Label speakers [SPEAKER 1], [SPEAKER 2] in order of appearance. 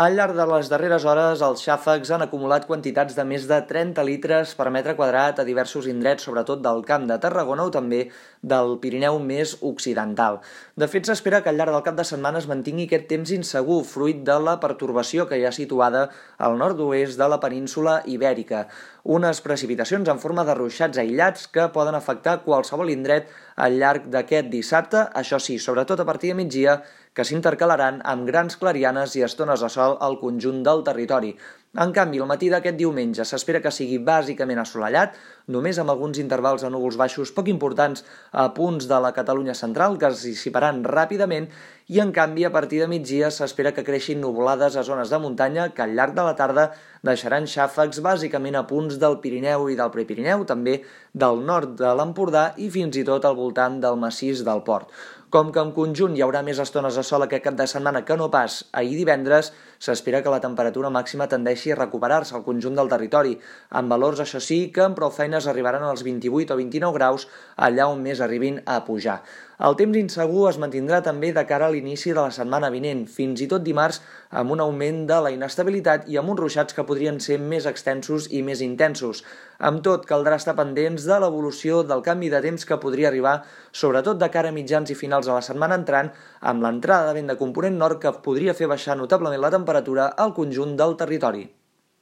[SPEAKER 1] Al llarg de les darreres hores, els xàfecs han acumulat quantitats de més de 30 litres per metre quadrat a diversos indrets, sobretot del Camp de Tarragona o també del Pirineu més occidental. De fet, s'espera que al llarg del cap de setmana es mantingui aquest temps insegur, fruit de la pertorbació que hi ha situada al nord-oest de la península ibèrica. Unes precipitacions en forma de ruixats aïllats que poden afectar qualsevol indret al llarg d'aquest dissabte, això sí, sobretot a partir de migdia, que s'intercalaran amb grans clarianes i estones de sol al conjunt del territori. En canvi, el matí d'aquest diumenge s'espera que sigui bàsicament assolellat, només amb alguns intervals de núvols baixos poc importants a punts de la Catalunya central que es dissiparan ràpidament i en canvi a partir de migdia s'espera que creixin nuvolades a zones de muntanya que al llarg de la tarda deixaran xàfecs bàsicament a punts del Pirineu i del Prepirineu, també del nord de l'Empordà i fins i tot al voltant del massís del Port. Com que en conjunt hi haurà més estones de sol aquest cap de setmana que no pas ahir divendres, s'espera que la temperatura màxima tendeixi a recuperar-se al conjunt del territori, amb valors, això sí, que amb prou feines arribaran als 28 o 29 graus allà on més arribin a pujar. El temps insegur es mantindrà també de cara a l'inici de la setmana vinent, fins i tot dimarts, amb un augment de la inestabilitat i amb uns ruixats que podrien ser més extensos i més intensos. Amb tot, caldrà estar pendents de l'evolució del canvi de temps que podria arribar, sobretot de cara a mitjans i finals de la setmana entrant, amb l'entrada de vent de component nord que podria fer baixar notablement la temperatura al conjunt del territori.